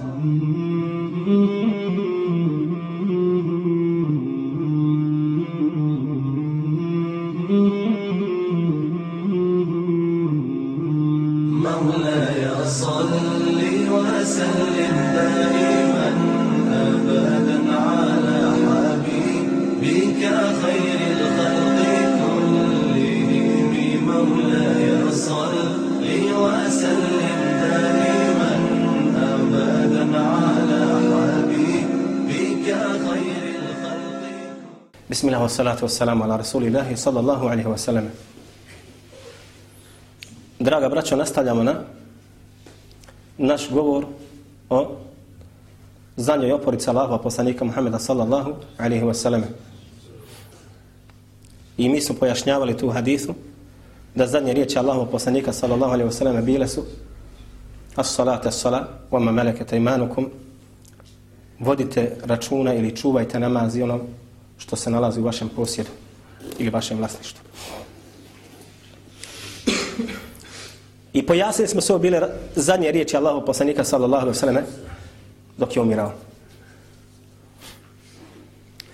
Mm-hmm. Bismillah, salatu wassalamu ala rasulillahi, sallallahu alaihi wasallam. Draga braćo, nastavljamo na naš govor o zadnjoj oporici Allahova poslanika Muhammeda, sallallahu alaihi wasallam. I mi smo pojašnjavali tu hadisu da zadnje riječi Allahova poslanika, sallallahu alaihi wasallam, bile su As-salat, as-salat, wa ma melekete imanukum, vodite računa ili čuvajte namaz i ono što se nalazi u vašem posjedu ili vašem vlasništvu. I pojasnili smo se ovo bile zadnje riječi Allahu poslanika sallallahu alaihi sallam dok je umirao.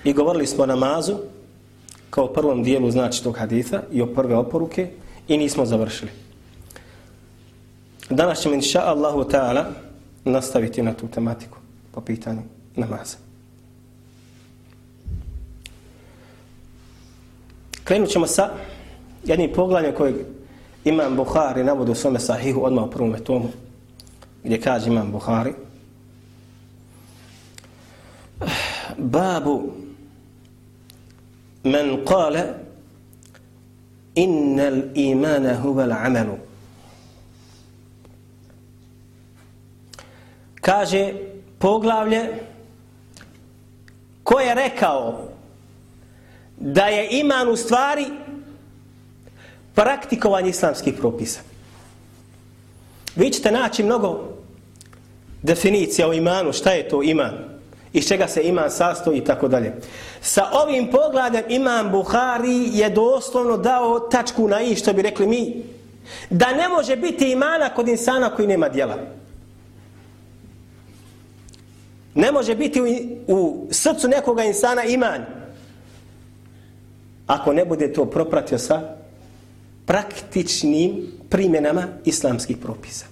I govorili smo o namazu kao prvom dijelu znači tog haditha i o prve oporuke i nismo završili. Danas ćemo inša Allahu ta'ala nastaviti na tu tematiku po pitanju namaza. Krenut ćemo sa jednim poglavljem kojeg Imam Buhari navodi u svome sahihu odmah u prvom tomu gdje kaže Imam Buhari Babu men kale innal imana huval amelu. kaže poglavlje ko je rekao da je iman u stvari praktikovanje islamskih propisa. Vi ćete naći mnogo definicija o imanu, šta je to iman, iz čega se iman sastoji i tako dalje. Sa ovim pogledom imam Buhari je doslovno dao tačku na i što bi rekli mi, da ne može biti imana kod insana koji nema djela. Ne može biti u, u srcu nekoga insana iman Ako ne bude to propratio sa praktičnim primjenama islamskih propisa.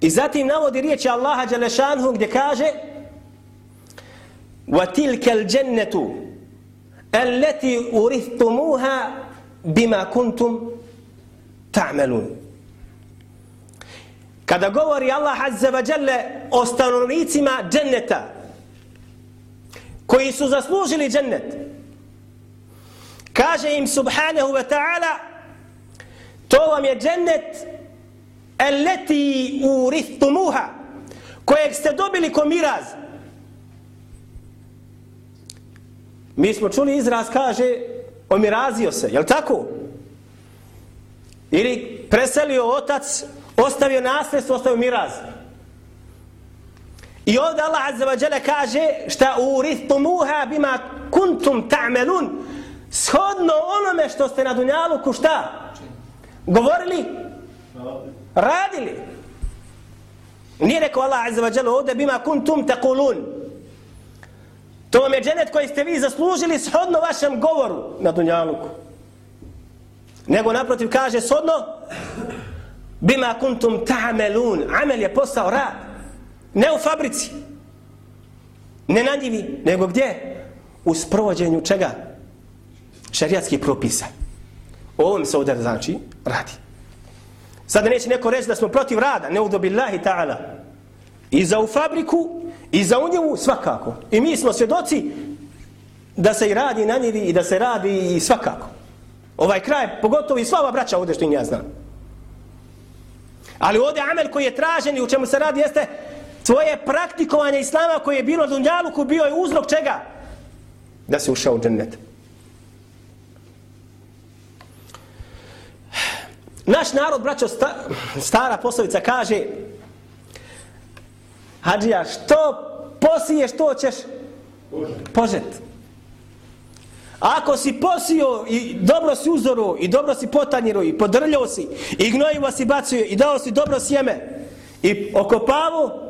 I zatim navodi riječi Allaha Đalešanhu gdje kaže وَتِلْكَ الْجَنَّةُ الَّتِي أُرِثْتُمُوهَا بِمَا كُنْتُمْ تَعْمَلُونَ Kada govori Allah Azza wa Jalla o stanovnicima dženneta koji su zaslužili džennet, Kaže im subhanahu wa ta'ala to vam je džennet eleti urithumuha kojeg ste dobili ko miraz. Mi smo čuli izraz kaže omirazio se, je tako? Ili preselio otac, ostavio nasljedstvo, ostavio miraz. I ovdje Allah azza wa jalla kaže šta urithumuha bima kuntum ta'melun shodno onome što ste na Dunjaluku šta? Govorili? Radili. Nije rekao Allah Azza wa Jalla ovdje bima kuntum taqulun. To vam je dženet koji ste vi zaslužili shodno vašem govoru na Dunjaluku. Nego naprotiv kaže shodno bima kuntum ta'melun. Amel je posao rad. Ne u fabrici. Ne na njivi, nego gdje? U sprovođenju čega? Šerijatskih propisa. O ovom se ovdje znači radi. Sada neće neko reći da smo protiv rada, ne udo ta'ala. I za u fabriku, i za u njivu svakako. I mi smo svjedoci da se i radi na njivi i da se radi i svakako. Ovaj kraj, pogotovo i sva ova braća ovdje što im ja znam. Ali ovdje amel koji je tražen i u čemu se radi jeste tvoje praktikovanje islama koje je bilo Dunjaluku bio je uzrok čega? Da se ušao u džennet. Naš narod, braćo, sta, stara poslovica kaže Hadžija, što posiješ, to ćeš požet. Ako si posio i dobro si uzoro i dobro si potanjiro i podrljao si i gnojivo si bacio i dao si dobro sjeme i okopavu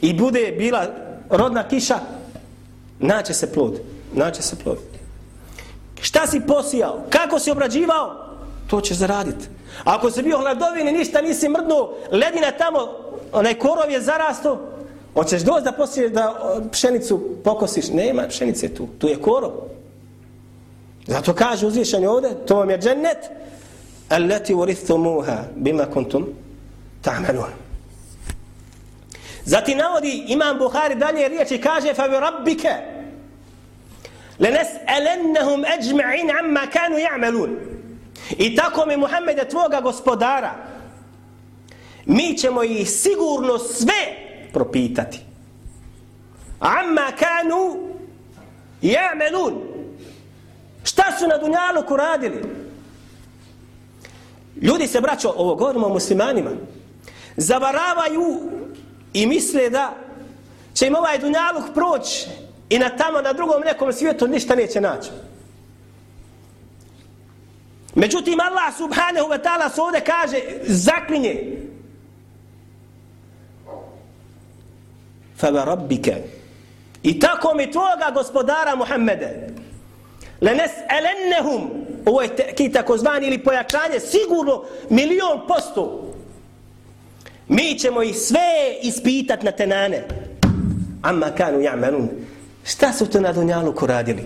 i bude bila rodna kiša, naće se plod. Naće se plod. Šta si posijao? Kako si obrađivao? To ćeš zaraditi. Ako si bio hladovin i ništa nisi mrdnuo, ledina tamo, onaj korov je zarasto, hoćeš doći da posiješ da pšenicu pokosiš? Nema pšenice tu, tu je korov. Zato kaže uzvišanje ovdje, to vam je džennet, allati urithumuha bima kuntum ta'malun. Zatim navodi imam Buhari dalje riječi kaže fa bi rabbike lenes'alennahum ajma'in amma kanu ya'malun. I tako mi Muhammede tvoga gospodara mi ćemo ih sigurno sve propitati. Amma kanu ya'malun. Šta su na Dunjaluku radili? Ljudi se braćo, ovo govorimo o muslimanima, zavaravaju i misle da će im ovaj Dunjaluk proći i na tamo, na drugom nekom svijetu ništa neće naći. Međutim, Allah subhanahu wa ta'ala se ovdje kaže, zaklinje. Fava rabbike. I tako mi tvoga gospodara Muhammede. Lenes elennehum. Ovo je ki takozvani ili pojačanje, sigurno milion posto. Mi ćemo ih sve ispitat na tenane. Amma kanu ja'manun. Šta su to na Dunjaluku radili?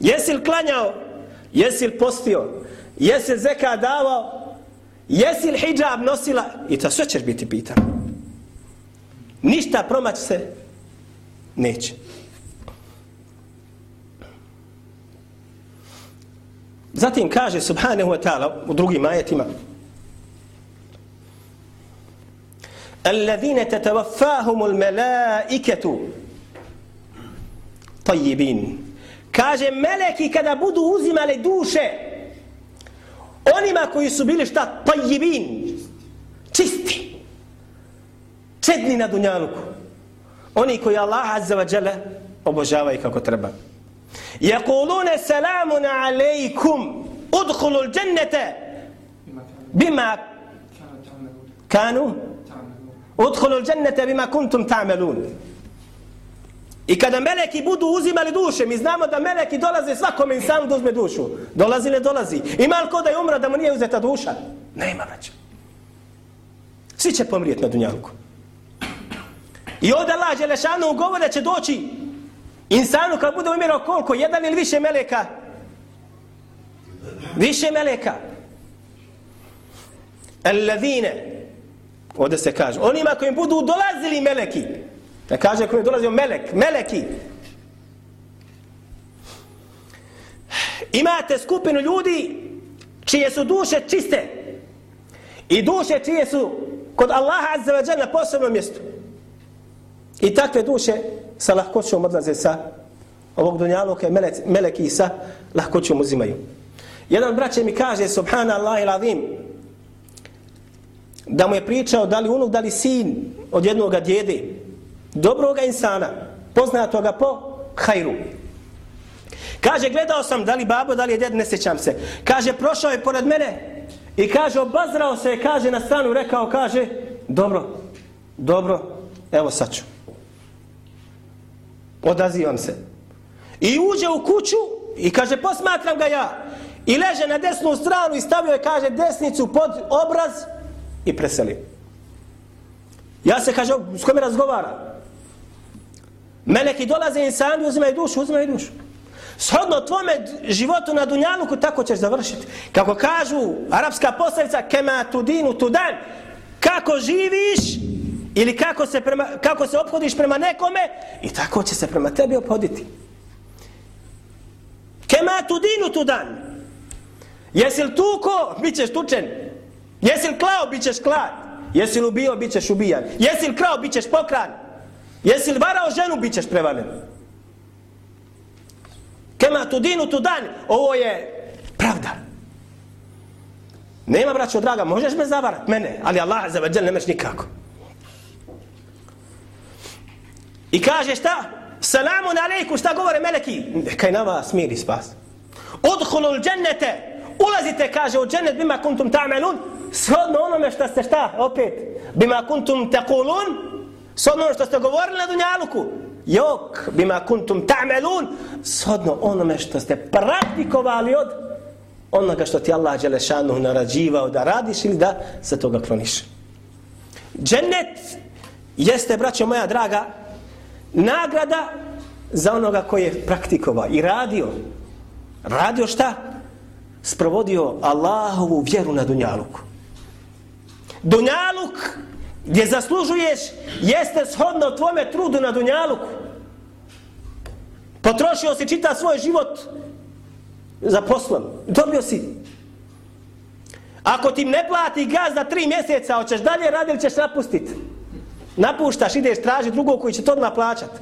Jesi li klanjao? Jesi li postio? Jesi li zeka davao? Jesi li hijab nosila? I to sve ćeš biti pitan. Ništa promać se neće. Zatim kaže subhanahu wa ta'ala u drugim ajetima الذين تتوفاهم الملائكة طيبين kaže meleki kada budu uzimali duše onima koji su bili šta tajibin čisti čedni na dunjaluku oni koji Allah azza wa jalla obožavaju kako treba يقولون سلام عليكم ادخلوا الجنة بما كانوا Udhulu džennete bima kuntum tamelun. I kada meleki budu uzimali duše, mi znamo da meleki dolaze svakom insanu da uzme dušu. Dolazi ne dolazi. Ima li ko da je umra da mu nije uzeta duša? Nema vraća. Svi će pomrijeti na dunjanku. I ovdje Allah Želešanu govore će doći insanu kad bude umirao koliko? Jedan ili više meleka? Više meleka. Allazine Ovdje se kaže. Onima kojim budu dolazili meleki. Da kaže kojim dolazio melek. Meleki. Imate skupinu ljudi čije su duše čiste. I duše čije su kod Allaha azza wa na posebnom mjestu. I takve duše sa lahkoćom odlaze sa ovog dunjaluka meleki, meleki sa lahkoćom uzimaju. Jedan braće mi kaže subhanallah il azim da mu je pričao da li unuk, da li sin od jednog djede, dobroga insana, poznatoga po hajru. Kaže, gledao sam da li babo, da li je djed, ne sjećam se. Kaže, prošao je pored mene i kaže, obazrao se, kaže, na stranu, rekao, kaže, dobro, dobro, evo sad ću. Odazivam se. I uđe u kuću i kaže, posmatram ga ja. I leže na desnu stranu i stavio je, kaže, desnicu pod obraz i preseli. Ja se kaže, s kome razgovara? Meleki dolaze insani, uzimaju dušu, uzimaju dušu. Shodno tvome životu na Dunjaluku, tako ćeš završiti. Kako kažu arapska poslavica, kema tu dinu tu dan, kako živiš ili kako se, prema, kako se obhodiš prema nekome i tako će se prema tebi obhoditi. Kema tu dinu tu dan. Jesi li tuko, bit ćeš tučen. Jesi li klao, bit ćeš klan. Jesi li ubio, bit ćeš ubijan. Jesi li krao, bit ćeš pokran. Jesi li varao ženu, bit ćeš prevaren. Kema tu dinu tu dan, ovo je pravda. Nema braćo draga, možeš me zavarat, mene, ali Allah za vađel nemaš nikako. I kaže šta? Salamun alejku, šta govore meleki? Kaj na vas spas. Udhulul džennete, ulazite, kaže, u džennet bima kuntum ta'melun, shodno onome što ste šta, opet, bima kuntum tekulun, shodno ono što ste govorili na Dunjaluku, jok, bima kuntum ta'melun, shodno onome što ste praktikovali od onoga što ti Allah Đelešanu narađivao da radiš ili da se toga kloniš. Džennet jeste, braćo moja draga, nagrada za onoga koji je praktikovao i radio. Radio šta? Sprovodio Allahovu vjeru na Dunjaluku. Dunjaluk gdje zaslužuješ jeste shodno tvome trudu na Dunjaluku. Potrošio si čita svoj život za poslom. Dobio si. Ako ti ne plati gaz za tri mjeseca, hoćeš dalje raditi ili ćeš napustiti? Napuštaš, ideš traži drugog koji će to odmah plaćati.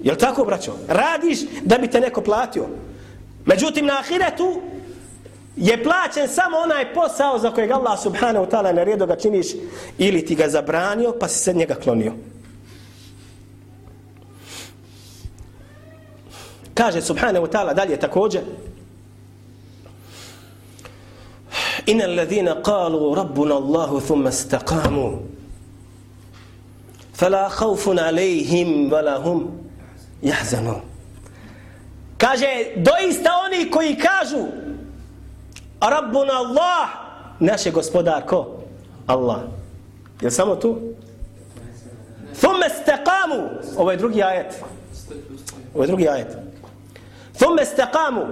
Jel tako, braćo? Radiš da bi te neko platio. Međutim, na ahiretu je plaćen samo onaj posao za kojeg Allah subhanahu ta'ala naredio ga činiš ili ti ga zabranio pa si se njega klonio. Kaže subhanahu ta'ala dalje također Inna alladhina qalu rabbuna Allahu thumma istaqamu fala khawfun alayhim wala hum yahzanun Kaže doista oni koji kažu Rabbuna Allah naše gospodar ko? Allah. Je samo tu? Thumme staqamu Ovo je drugi ajet. Ovo je drugi ajet. Thumme staqamu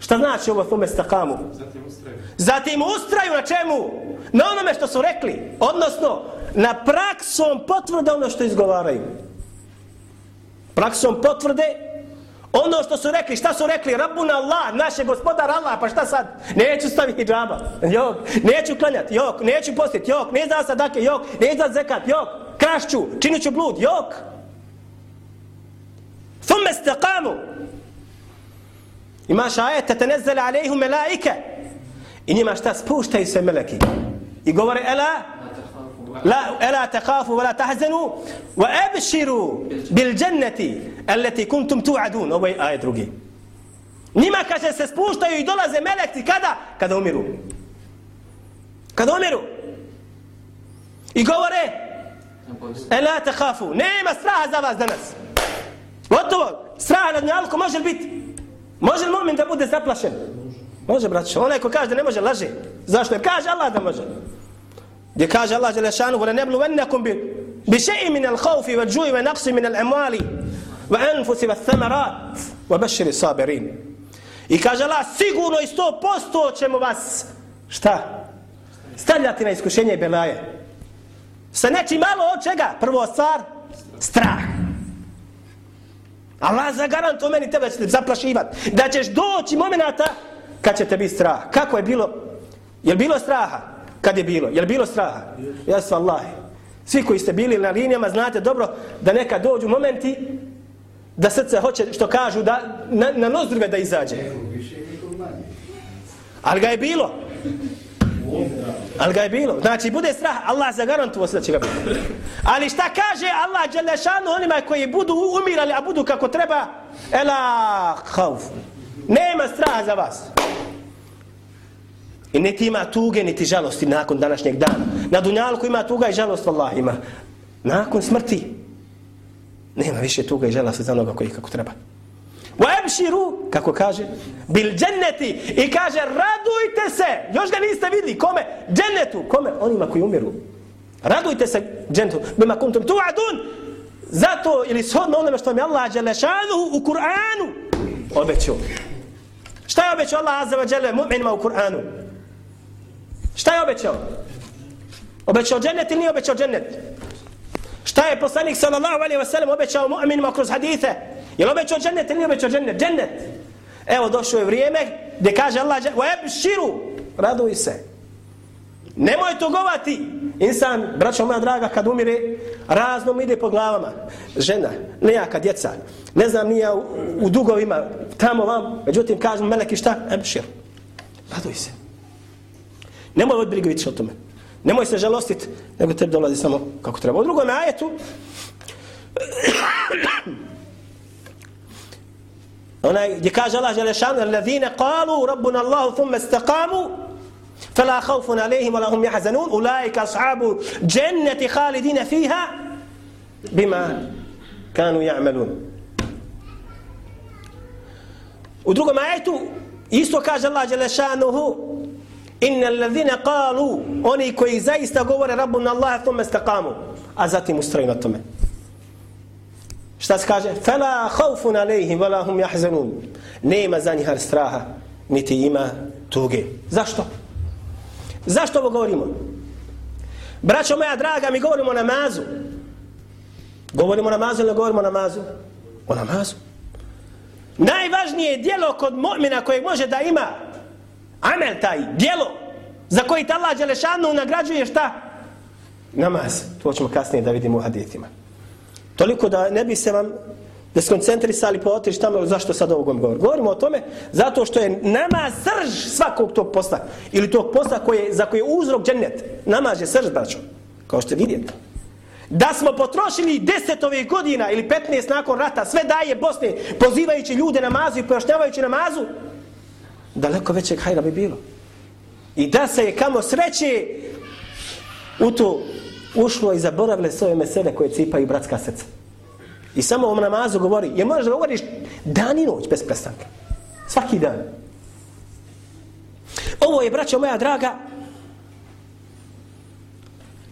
Šta znači ovo thumme staqamu? Zatim ustraju. Zatim ustraju na čemu? Na onome što su rekli. Odnosno, na praksom potvrde ono što izgovaraju. Praksom potvrde Ono što su rekli, šta su rekli? Rabbuna Allah, naše gospodar Allah, pa šta sad? Neću staviti džaba, jok. Neću klanjati, jok. Neću postiti, jok. ne da sadake, jok. ne znam zekat, jok. Krašću, činit ću blud, jok. Thumme staqamu. Imaš ajet, te nezzele alejhu melaike. I njima šta spuštaju se meleki. I govore, ela, لا ألا تخافوا ولا تحزنوا وأبشروا بالجنة التي كنتم توعدون. أو اي اي drugi نيما كاجا سبوشتاي يدولا زملك كدا كدا عمرو كدا يقول يقوره ألا تخافوا. نيما سراها زاب زنس وتو سراها لنالكم ماج البيت ماج المؤمن ده بده زابلاشن ماج براتش هناك كاجا ده ماج لاجي زاشتر كاجا الله ده ماج gdje kaže Allah Đelešanu vole neblu vennekum bi bi še'i min al khawfi wa džuji wa naqsi min al amwali wa anfusi wa thamarat wa bashiri sabirin. I kaže Allah sigurno i sto posto ćemo vas šta? Stavljati na iskušenje i belaje. Sa nečim malo od čega? Prvo stvar strah. Allah zagarantu meni tebe će te zaplašivati da ćeš doći momenata kad će te biti strah. Kako je bilo? Je bilo straha? Kad je bilo? Je li bilo straha? Jesu Allah. Svi koji ste bili na linijama znate dobro da neka dođu momenti da srce hoće, što kažu, da na, na nozdrve da izađe. Ali ga je bilo. Ali ga je bilo. Znači, bude strah, Allah zagarantuo se da će ga biti. Ali šta kaže Allah Đelešanu onima koji budu umirali, a budu kako treba? Ela hauf. Nema straha za vas. I niti ima tuge, niti žalosti nakon današnjeg dana. Na dunjalku ima tuga i žalost, Allah ima. Nakon smrti, nema više tuga i žalosti za onoga koji kako treba. Wa abshiru, kako kaže, bil dženneti. I kaže, radujte se. Još ga niste vidli. Kome? Džennetu. Kome? Onima koji umiru. Radujte se džennetu. Bima kuntum tu adun. Zato, ili shodno onome što mi Allah Đelešanu u Kur'anu obećao. Šta je obećao Allah Azza wa dželle mu'minima u Kur'anu? Šta je obećao? Obećao džennet ili nije obećao džennet? Šta je poslanik sallallahu alaihi wa sallam obećao mu'minima kroz hadithe? Je li obećao džennet ili nije obećao džennet? Džennet. Evo došlo je vrijeme gdje kaže Allah širu, raduj se. Nemoj tugovati. Insan, braćo moja draga, kad umire, razno mi ide po glavama. Žena, nejaka djeca, ne znam nije u, u dugovima, tamo vam, međutim kažem, meleki šta? Ebšir. Raduj se. Nemoj od brige o tome. Nemoj se žalostiti, nego tebi dolazi samo kako treba. U drugom ajetu, onaj gdje kaže Allah Želešanu, alladhine qalu rabbuna Allahu thumme istaqamu, فلا خوف عليهم ولا هم يحزنون أولئك أصحاب جنة خالدين فيها بما كانوا يعملون U drugom ajetu isto kaže Allah Đelešanuhu Inna allazina qalu Oni koji zaista govore Rabbuna Allah Thumma istaqamu A zatim ustraju na tome Šta se kaže? Fala khawfun alayhim wala hum yahzanun. Nema za njih straha Niti ima tuge Zašto? Zašto ovo govorimo? Braćo moja draga, mi govorimo o namazu. Govorimo o namazu ili ne govorimo o namazu? O namazu. Najvažnije dijelo kod mu'mina kojeg može da ima amel taj, djelo, za koji te Allah Đelešanu nagrađuje šta? Namaz. To ćemo kasnije da vidimo u hadijetima. Toliko da ne bi se vam da skoncentrisali po pa otiš tamo, zašto sad ovo govorim? Govorimo o tome zato što je namaz srž svakog tog posla. Ili tog posla koje, za koje je uzrok džennet. Namaz je srž, braćo. Kao što vidite. Da smo potrošili deset ovih godina ili 15 nakon rata, sve daje Bosne, pozivajući ljude namazu i pojašnjavajući namazu, daleko većeg hajra bi bilo. I da se je kamo sreće u to ušlo i zaboravile svoje mesele koje cipaju bratska srca. I samo o namazu govori, je možeš da govoriš dan i noć bez prestanka. Svaki dan. Ovo je, braćo moja draga,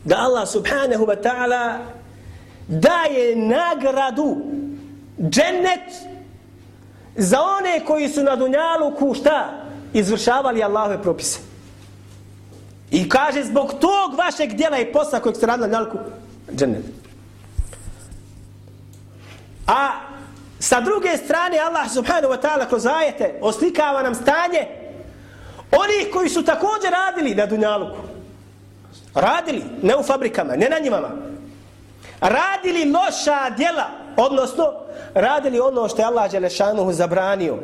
da Allah subhanahu wa ta'ala daje nagradu džennet za one koji su na Dunjaluku šta? Izvršavali Allahove propise. I kaže zbog tog vašeg dijela i posla kojeg ste radili na Dunjaluku, džennet. A sa druge strane Allah subhanahu wa ta'ala kroz ajete oslikava nam stanje onih koji su također radili na dunjaluku. Radili, ne u fabrikama, ne na njimama. Radili loša djela, odnosno radili ono što je Allah Đelešanuhu zabranio.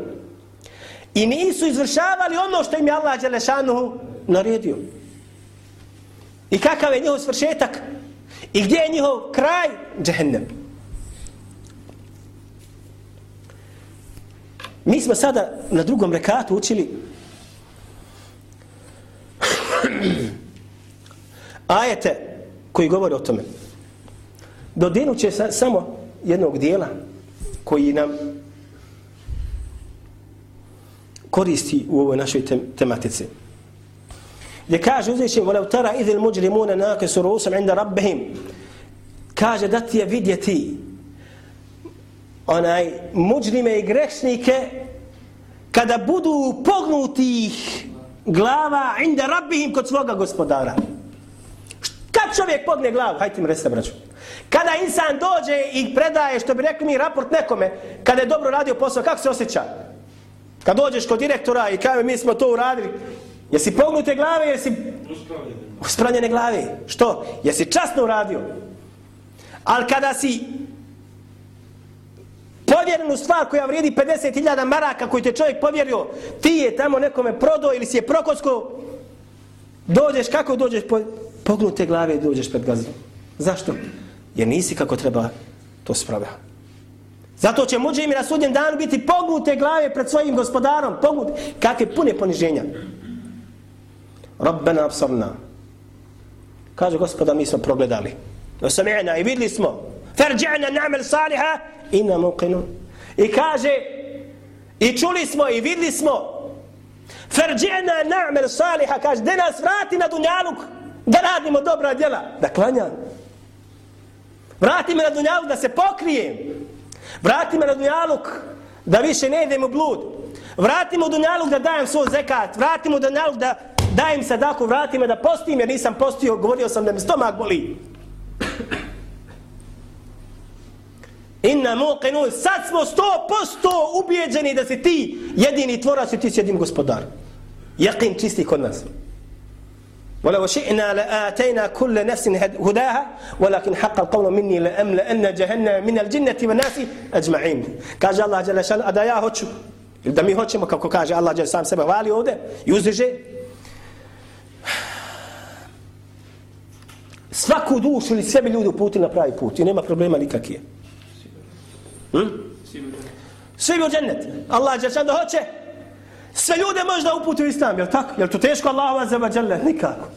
I nisu izvršavali ono što im je Allah Đelešanuhu naredio. I kakav je njihov svršetak? I gdje je njihov kraj? Džehennem. Mi smo sada na drugom rekatu učili ajete koji govore o tome. Dodinut će sa, samo jednog dijela koji nam koristi u ovoj našoj tem tematici. Gdje kaže uzvići وَلَوْ تَرَا إِذِ الْمُجْرِمُونَ نَاكَسُ رُوسًا عِنْدَ رَبِّهِمْ kaže da ti je vidjeti onaj muđrime i grešnike kada budu pognutih glava inda rabbihim kod svoga gospodara. Kad čovjek pogne glavu, hajte mi recite braću. Kada insan dođe i predaje, što bi rekli mi, raport nekome, kada je dobro radio posao, kako se osjeća? Kad dođeš kod direktora i kaže mi smo to uradili, jesi pognute glave, jesi uspravljene glave? Što? Jesi časno uradio? Ali kada si povjerenu stvar koja vrijedi 50.000 maraka koju te čovjek povjerio, ti je tamo nekome prodao ili si je prokosko, dođeš, kako dođeš, po, pognute glave i dođeš pred gazom. Zašto? Jer nisi kako treba to spravlja. Zato će muđe im na sudnjem danu biti pognute glave pred svojim gospodarom. Pognute. Kakve pune poniženja. Rabbena absorna. Kaže gospoda, mi smo progledali. Osami'na i vidli smo. Ferđa'na na'mel saliha inna muqinun. I kaže, i čuli smo i vidli smo, Ferđena na'mel saliha, kaže, da nas vrati na dunjaluk, da radimo dobra djela, da klanjamo. Vrati me na dunjaluk da se pokrijem. Vrati me na dunjaluk da više ne idem u blud. Vrati me u dunjaluk da dajem svoj zekat. Vrati me u dunjaluk da dajem sadaku. Vrati me da postim jer nisam postio. Govorio sam da mi stomak boli. Inna muqinun, sad smo sto posto ubijeđeni da si ti jedini tvorac i ti si jedin gospodar. Jakin čisti kod nas. ولو شئنا لآتينا كل نفس هداها ولكن حق القول مني لأملأن جهنم من الجنة والناس أجمعين كاج الله جل شان أدا يا hoću ili da mi hoćemo kako kaže Allah dželle sam sebe hvali ovde i uzdiže svaku dušu ili sebi ljudi uputili na pravi put i nema problema nikakvih. Hm? Svi bi u džennet. Allah će da hoće. Sve ljude možda uputi u islam, jel tako? Jel to teško Allahu azza wa jalla? Nikako.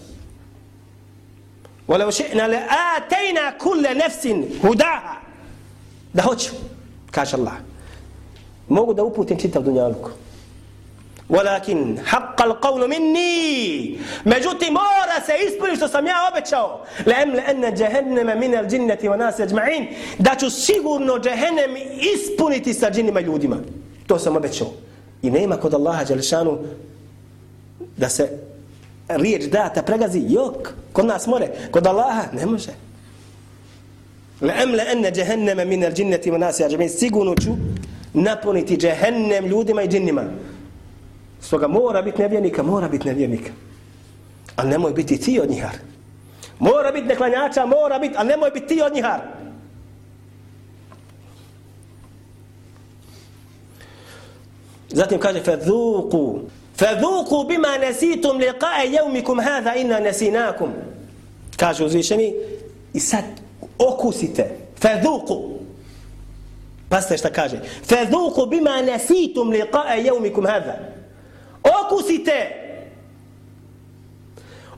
Wala ushina la atayna kulla nafsin hudaha. Da hoću, kaže Allah. Mogu da uputim čitav dunjaluk. Walakin haqqa al-qawl minni. Međutim mora se ispuni što sam ja obećao. Lem amla an jahannama min al-jinnati wa nas ajma'in. Da ću sigurno jahannam ispuniti sa džinima ljudima. To sam obećao. I nema kod Allaha Đelešanu da se riječ data pregazi. Jok, kod nas more. Kod Allaha ne može. La amla enne džehenneme min al-jinnati wa nas ajma'in. Sigurno ću napuniti džehennem ljudima i džinnima. Stoga mora biti nevjernika, mora biti nevjernika. Ali nemoj biti ti od njihar. Mora biti neklanjača, mora biti, ali nemoj biti ti od njihar. Zatim kaže fadhuku. Fadhuku bima nasitum liqa'a yawmikum hadha inna nasinakum. Kaže uzvišeni i sad okusite. Fadhuku. Pasta šta kaže. Fadhuku bima nasitum liqa'a yawmikum hadha. Okusite.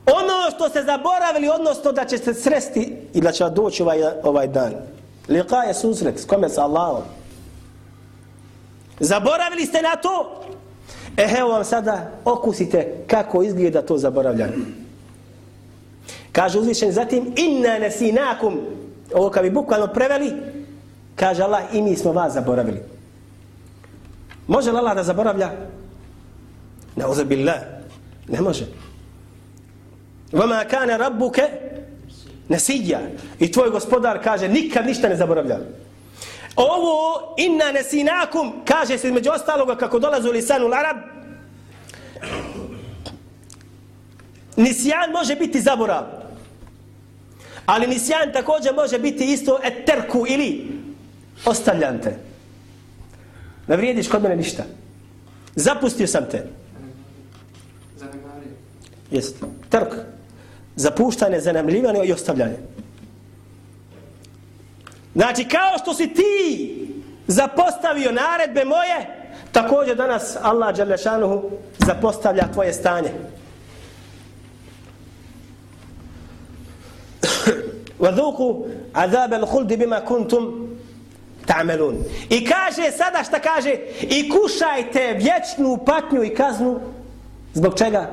Ono što se zaboravili, odnosno da će se sresti i da će doći ovaj, ovaj dan. Liqa je susret, s kome? Sa Allahom. Zaboravili ste na to? E, evo vam sada okusite kako izgleda to zaboravljanje. Kaže uzvišen, zatim inna nesinakum, ovo kad bi bukvalno preveli, kaže Allah, i mi smo vas zaboravili. Može li Allah da zaboravlja? Nauza billah. Ne može. Vama kane rabbuke nesidja. I tvoj gospodar kaže nikad ništa ne zaboravlja. Ovo inna nesinakum kaže se između ostaloga kako dolazu u lisanu l'arab Nisjan može biti zaborav. Ali nisjan također može biti isto eterku ili ostavljan te. Ne vrijediš kod mene ništa. Zapustio sam te. Jest. Trk. Zapuštanje, zanamljivanje i ostavljanje. Znači, kao što si ti zapostavio naredbe moje, također danas Allah Đalešanuhu zapostavlja tvoje stanje. وذوقوا عذاب الخلد بما كنتم تعملون i kaže sada šta kaže i kušajte vječnu patnju i kaznu zbog čega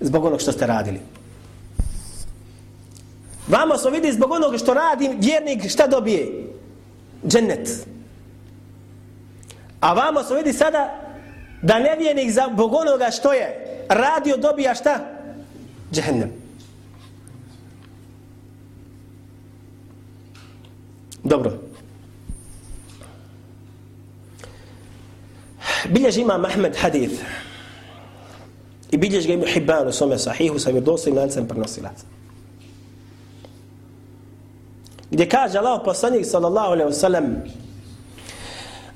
zbog onog što ste radili. Vamo smo vidi zbog onog što radi vjernik šta dobije? Džennet. A vamo smo vidi sada da nevjernik zbog onoga što je radio dobija šta? Džehennem. Dobro. Bilježi imam Ahmed hadith. I bilješ ga Ibn Hibban u svome sahihu sa vjerodostojnim lancem prenosilaca. Gdje kaže Allah poslanik sallallahu alaihi wasallam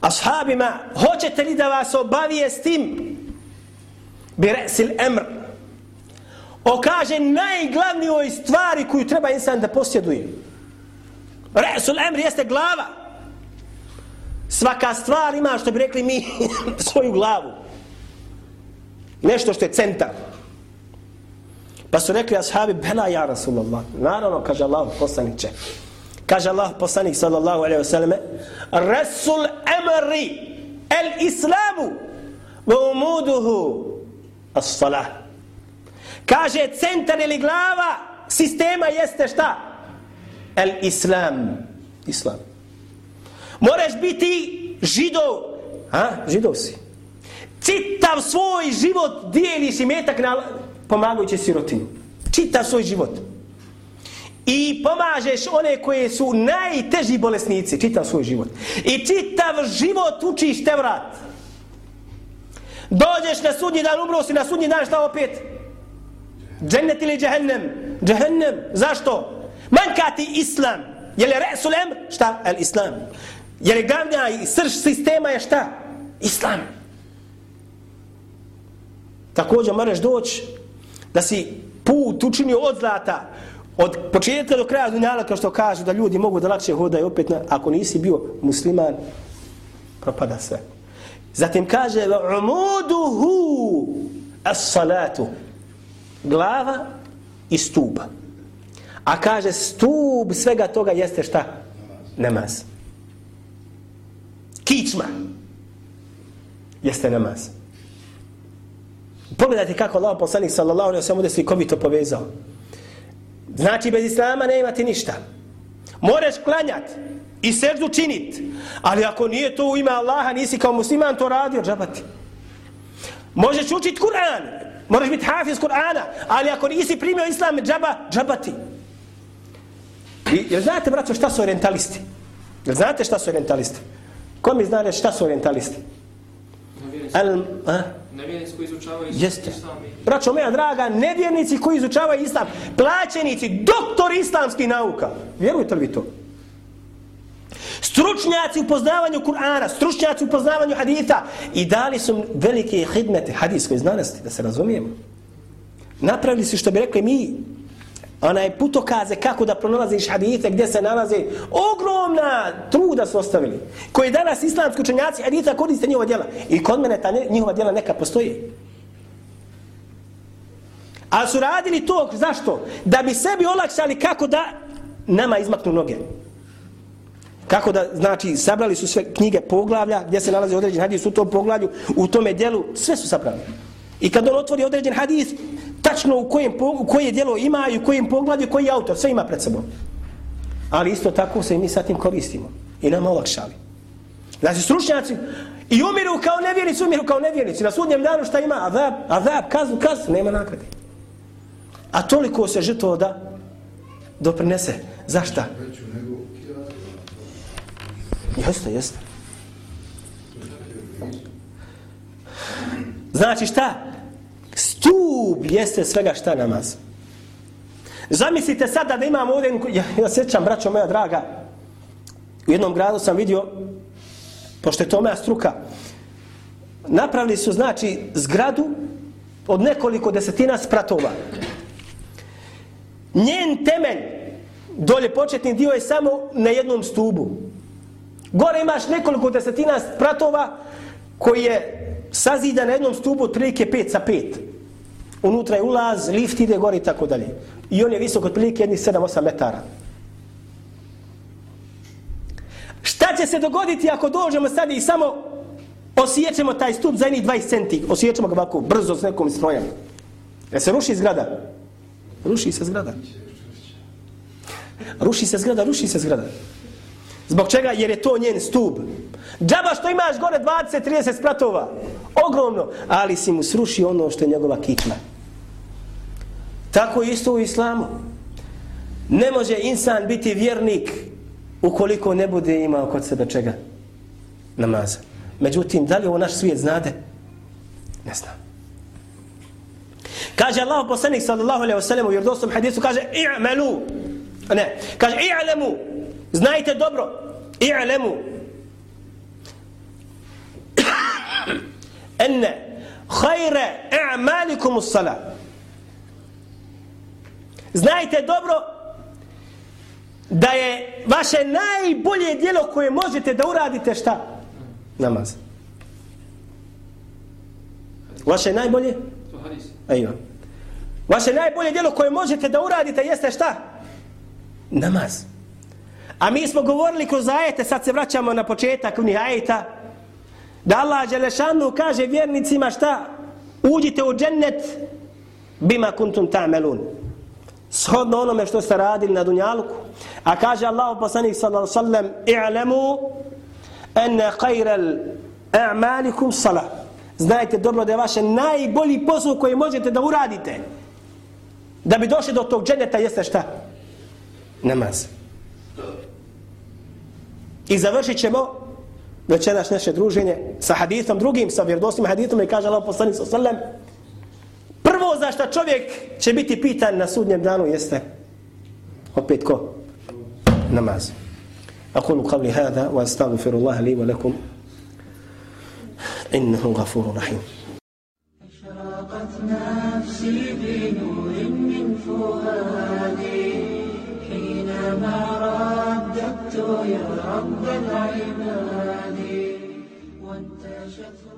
ashabima hoćete li da vas obavijestim bi resil emr o kaže najglavnijoj stvari koju treba insan da posjeduje. Resul emr jeste glava. Svaka stvar ima što bi rekli mi svoju glavu nešto što je centar. Pa su rekli ashabi, bela ja Rasulallah. Naravno, kaže Allah poslaniće. Kaže Allah poslanik sallallahu alaihi wa sallam, Rasul amri el islamu wa umuduhu as salah. Kaže centar ili glava sistema jeste šta? El islam. Islam. Moraš biti židov. Ha? Židov si čitav svoj život dijeliš i metak na pomagajući sirotinu. Čitav svoj život. I pomažeš one koje su najteži bolesnici, čitav svoj život. I čitav život učiš te vrat. Dođeš na sudnji dan, umro si na sudnji dan, šta opet? Džennet ili džehennem? Džehennem. Zašto? Manka ti islam. Je li resul emr? Šta? El islam. Je li glavnja i srž sistema je šta? Islam. Također moraš doći da si put učinio od zlata, od početka do kraja dunjala, kao što kažu da ljudi mogu da lakše hodaju opet, na, ako nisi bio musliman, propada sve. Zatim kaže umuduhu as-salatu glava i stup. A kaže stup svega toga jeste šta? Namaz. Kičma. Jeste namaz. Pogledajte kako Allah poslanik sallallahu alaihi wa sallam slikovito povezao. Znači bez islama ne imati ništa. Moreš klanjat i seždu činit. Ali ako nije to u ime Allaha, nisi kao musliman to radio, džabati. Možeš učit Kur'an, možeš biti hafiz Kur'ana, ali ako nisi primio islam, džaba, džabati. I, jel znate, braćo, šta su orientalisti? Jel znate šta su orientalisti? Ko mi zna šta su orientalisti? Al, a? Nevjernici koji izučavaju Jeste. islam. Braćo moja draga, nevjernici koji izučavaju islam, plaćenici, doktor islamskih nauka. Vjerujete li vi to? Stručnjaci u poznavanju Kur'ana, stručnjaci u poznavanju haditha i dali su velike hidmete hadijskoj znanosti, da se razumijemo. Napravili su što bi rekli mi, onaj putokaze kako da pronalaziš hadite gdje se nalaze ogromna truda su ostavili koji danas islamski učenjaci hadita koriste njihova djela i kod mene ta njihova djela neka postoji a su radili to zašto? da bi sebi olakšali kako da nama izmaknu noge kako da, znači, sabrali su sve knjige poglavlja gdje se nalazi određen hadis u tom poglavlju, u tome djelu, sve su sabrali. I kad on otvori određen hadis, tačno u kojem, u koje djelo ima i u kojem poglavlju, koji autor, sve ima pred sobom. Ali isto tako se i mi sa tim koristimo. I nam olakšali. Znači, stručnjaci i umiru kao nevjernici, umiru kao nevjernici. Na sudnjem danu šta ima? Azab, azab, kaznu, kaznu, nema nagrade. A toliko se žrtvo da doprinese. Zašta? Jeste, jeste. Znači šta? Stup jeste svega šta namaz. Zamislite sada da imamo ovdje, ja, ja sjećam, braćo moja draga, u jednom gradu sam vidio, pošto je to moja struka, napravili su, znači, zgradu od nekoliko desetina spratova. Njen temelj, dolje početni dio je samo na jednom stubu. Gore imaš nekoliko desetina spratova koji je sazidan na jednom stubu otprilike 5 sa 5. Unutra je ulaz, lift ide gore i tako dalje. I on je visok otprilike jednih 7-8 metara. Šta će se dogoditi ako dođemo sad i samo osjećemo taj stup za jednih 20 centi, osjećamo ga ovako brzo s nekom strojem. Je se ruši zgrada? Ruši se zgrada. Ruši se zgrada, ruši se zgrada. Zbog čega? Jer je to njen stub. Džaba što imaš gore 20-30 spratova. Ogromno. Ali si mu sruši ono što je njegova kitna. Tako isto u islamu. Ne može insan biti vjernik ukoliko ne bude imao kod sebe čega? Namaza. Međutim, da li ovo naš svijet znade? Ne znam. Kaže Allah poslanik sallallahu alaihi wa sallam u vjerdostom hadisu, kaže i'melu. Ne, kaže i'lemu. Znajte dobro. I'lemu. enne hajre i'malikum us-sala. Znajte dobro da je vaše najbolje djelo koje možete da uradite šta? Namaz. Vaše najbolje? Ajmo. Vaše najbolje djelo koje možete da uradite jeste šta? Namaz. A mi smo govorili kroz ajete, sad se vraćamo na početak unih ajeta, da Allah Đelešanu kaže vjernicima šta? Uđite u džennet bima kuntum ta'melun. Shodno onome što ste radili na dunjaluku. A kaže Allah poslanik sallallahu sallam i'lemu ene khayral a'malikum salah. Znajte dobro da je vaše najbolji posao koji možete da uradite da bi došli do tog dženeta jeste šta? Namaz. I završit ćemo večeraš naše druženje sa hadithom drugim, sa vjerodostim hadithom i kaže Allah poslanik sa sallam prvo za što čovjek će biti pitan na sudnjem danu jeste opet ko? Namaz. أقول قولي هذا وأستغفر الله لي ولكم إنه غفور رحيم أشرقت نفسي بنور من فؤادي حينما رددت يا رب العباد. وانت شفاعي